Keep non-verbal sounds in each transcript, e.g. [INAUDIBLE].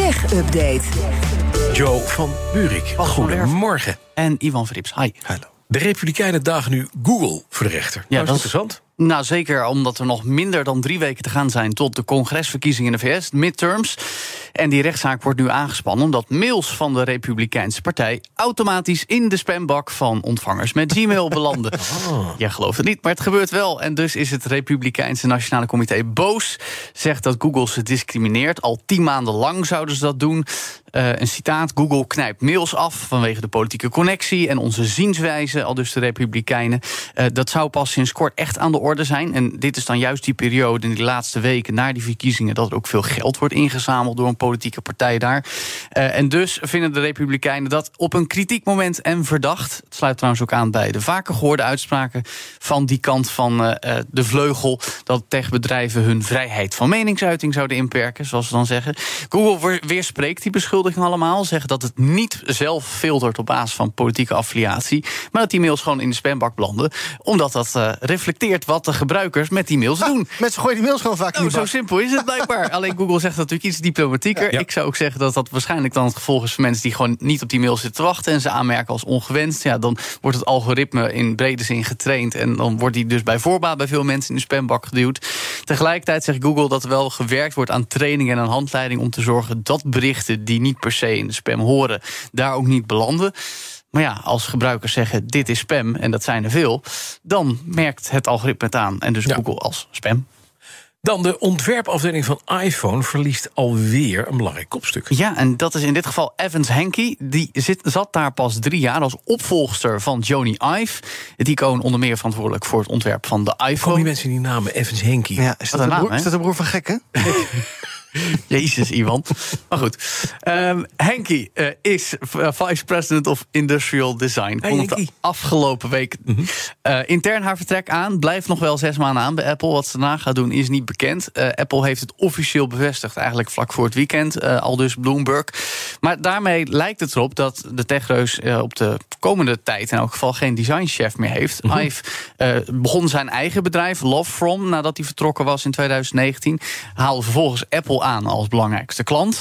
Tech Update. Joe van Buurik. Goedemorgen. En Ivan Verrips. Hi. Hallo. De Republikeinen dagen nu Google voor de rechter. Ja, Nou, dat is is- interessant. Nou, zeker omdat er nog minder dan drie weken te gaan zijn tot de congresverkiezingen in de VS, midterms. En die rechtszaak wordt nu aangespannen omdat mails van de Republikeinse Partij automatisch in de spambak van ontvangers met Gmail [LAUGHS] belanden. Jij gelooft het niet, maar het gebeurt wel. En dus is het Republikeinse Nationale Comité boos. Zegt dat Google ze discrimineert. Al tien maanden lang zouden ze dat doen. Eh, een citaat: Google knijpt mails af vanwege de politieke connectie en onze zienswijze, al dus de Republikeinen. Eh, dat zou pas sinds kort echt aan de orde zijn. En dit is dan juist die periode in die laatste weken na die verkiezingen dat er ook veel geld wordt ingezameld door een politieke partij daar. Eh, en dus vinden de Republikeinen dat op een kritiek moment en verdacht. Het sluit trouwens ook aan bij de vaker gehoorde uitspraken van die kant van eh, eh, de vleugel. Dat techbedrijven hun vrijheid van meningsuiting zouden inperken, zoals ze dan zeggen. Google weer- weerspreekt die beschuldiging allemaal. Zegt dat het niet zelf filtert op basis van politieke affiliatie. Maar dat die mails gewoon in de spambak belanden. Omdat dat reflecteert wat de gebruikers met die mails doen. Mensen gooien die mails gewoon vaak in Nou, die zo simpel is het blijkbaar. [LAUGHS] Alleen Google zegt natuurlijk iets diplomatieker. Ja. Ik zou ook zeggen dat dat waarschijnlijk dan het gevolg is van mensen die gewoon niet op die mail zitten te wachten en ze aanmerken als ongewenst. Ja, dan wordt het algoritme in brede zin getraind en dan wordt die dus bij voorbaat bij veel mensen in de spambak geduwd. Tegelijkertijd zegt Google dat er wel gewerkt wordt aan training en aan handleiding om te zorgen dat berichten die niet per se in de spam horen, daar ook niet belanden. Maar ja, als gebruikers zeggen dit is spam en dat zijn er veel, dan merkt het algoritme het aan en dus Ja. Google als spam. Dan de ontwerpafdeling van iPhone verliest alweer een belangrijk kopstuk. Ja, en dat is in dit geval Evans Henke. Die zit, zat daar pas drie jaar als opvolgster van Joni Ive. Het icoon onder meer verantwoordelijk voor het ontwerp van de Van die iPhone. mensen die namen Evans Henke. Ja, is, dat een een naam, broer, is dat een broer van gekken? [LAUGHS] [LAUGHS] Jezus, Ivan. maar goed. Ehm Henke eh, is v- Vice President of Industrial Design. Kondigde Henkie. afgelopen week eh, intern haar vertrek aan. Blijft nog wel zes maanden aan bij Apple. Wat ze daarna gaat doen is niet bekend. Eh, Apple heeft het officieel bevestigd, eigenlijk vlak voor het weekend. eh, al dus Bloomberg. Maar daarmee lijkt het erop dat de techreus eh, op de komende tijd in elk geval geen designchef meer heeft. Ive eh, begon zijn eigen bedrijf, Love From, nadat hij vertrokken was in 2019. Haalde vervolgens Apple aan als belangrijkste klant.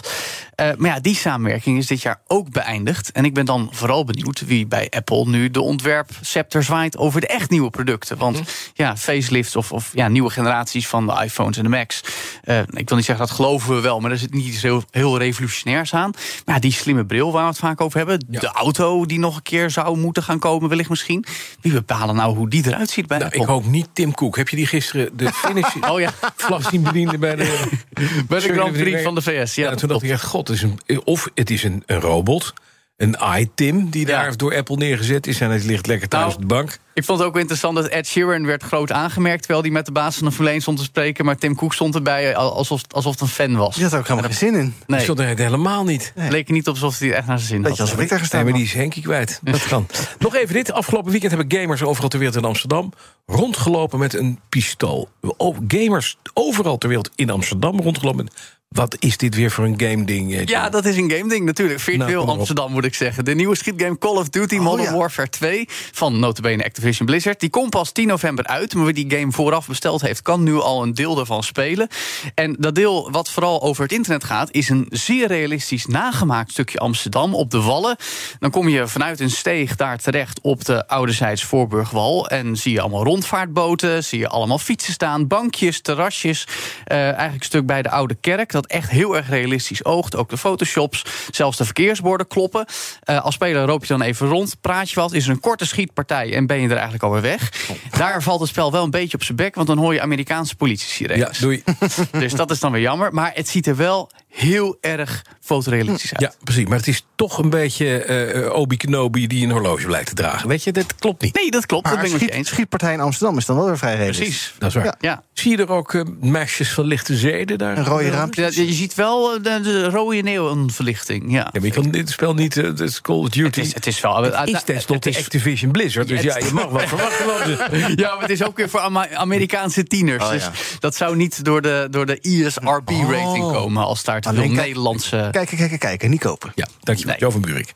Eh, maar ja, die samenwerking is dit jaar ook beëindigd. En ik ben dan vooral benieuwd wie bij Apple nu de ontwerpscepter zwaait over de echt nieuwe producten. Want ja, facelifts of, of ja, nieuwe generaties van de iPhones en de Macs. eh, ik wil niet zeggen dat geloven we wel, maar er zit niet iets heel, heel revolutionairs aan. Maar ja, die slimme bril waar we het vaak over hebben. Ja. De auto die nog een keer zou moeten gaan komen, wellicht misschien. Wie bepalen nou hoe die eruit ziet bij Nou, Apple? ik hoop niet Tim Cook. Heb je die gisteren de finish [LAUGHS] Oh ja, vlag zien bedienen bij de, [LAUGHS] bij de Grand Prix van de VS. Ja, Ja, dat toen dacht ik echt, god, is een, of het is een, een robot, een iTim die daar door Apple neergezet is en het ligt lekker thuis Nou, op de bank. Ik vond het ook interessant dat Ed Sheeran werd groot aangemerkt... terwijl hij met de baas van de Formule 1 stond te spreken... maar Tim Cook stond erbij alsof, alsof het een fan was. Die had er ook helemaal geen zin in. Nee. Nee, Dat helemaal niet. het leek er niet op alsof hij echt naar zijn zin Beetje had. alsof ik daar Nee, gestaan maar die is Henkie kwijt. [LAUGHS] Dat kan. Nog even dit. Afgelopen weekend hebben gamers overal ter wereld in Amsterdam rondgelopen met een pistool. Oh, gamers overal ter wereld in Amsterdam rondgelopen. met- Wat is dit weer voor een game ding? eh, Ja, dat is een game ding natuurlijk. Nou, Virtueel op. Amsterdam moet ik zeggen. De nieuwe schietgame Call of Duty Oh, Modern ja. Warfare 2... van notabene Activision Blizzard. Die komt pas 10 november uit. Maar wie die game vooraf besteld heeft... kan nu al een deel daarvan spelen. En dat deel wat vooral over het internet gaat... is een zeer realistisch nagemaakt stukje Amsterdam op de Wallen. Dan kom je vanuit een steeg daar terecht op de ouderzijds Voorburgwal... en zie je allemaal rondvaartboten, zie je allemaal fietsen staan... bankjes, terrasjes. eh, eigenlijk een stuk bij de Oude Kerk... dat echt heel erg realistisch oogt. Ook de photoshops, zelfs de verkeersborden kloppen. Eh, als speler loop je dan even rond, praat je wat... is er een korte schietpartij en ben je er eigenlijk alweer weg. Daar valt het spel wel een beetje op zijn bek... want dan hoor je Amerikaanse politie Ja, doei. [LAUGHS] Dus dat is dan weer jammer. Maar het ziet er wel heel erg fotorealistisch uit. Ja, precies. Maar het is toch een beetje eh Obi Kenobi die een horloge blijkt te dragen. Weet je, dat klopt niet. Nee, dat klopt. dat ben ik schiet, eens. schietpartij in Amsterdam is dan wel weer vrij realistisch. Precies. Dat is waar. Ja. Ja. Zie je er ook eh, meisjes van lichte zeden daar? Een rode Ja, raampje. Ja, je ziet wel eh, de, de rode neonverlichting. Ja. maar je kan dit spel niet, eh, het is Call of Duty. Het is, het is wel. Het is tenslotte is- Activision Blizzard, dus Ja, ja, je mag [LAUGHS] wat verwachten. ja, maar het is ook weer voor Amerikaanse tieners. Oh, dus ja. dat zou niet door de, door de ISRB-rating Oh. komen als daar te veel Nederlandse. Kijken, kijken, kijken. Niet kopen. Ja, dankjewel. Nee. Jo van Buurik.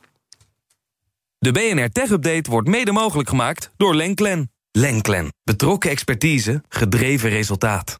De BNR Tech Update wordt mede mogelijk gemaakt door Lenklen. Lenklen. Betrokken expertise, gedreven resultaat.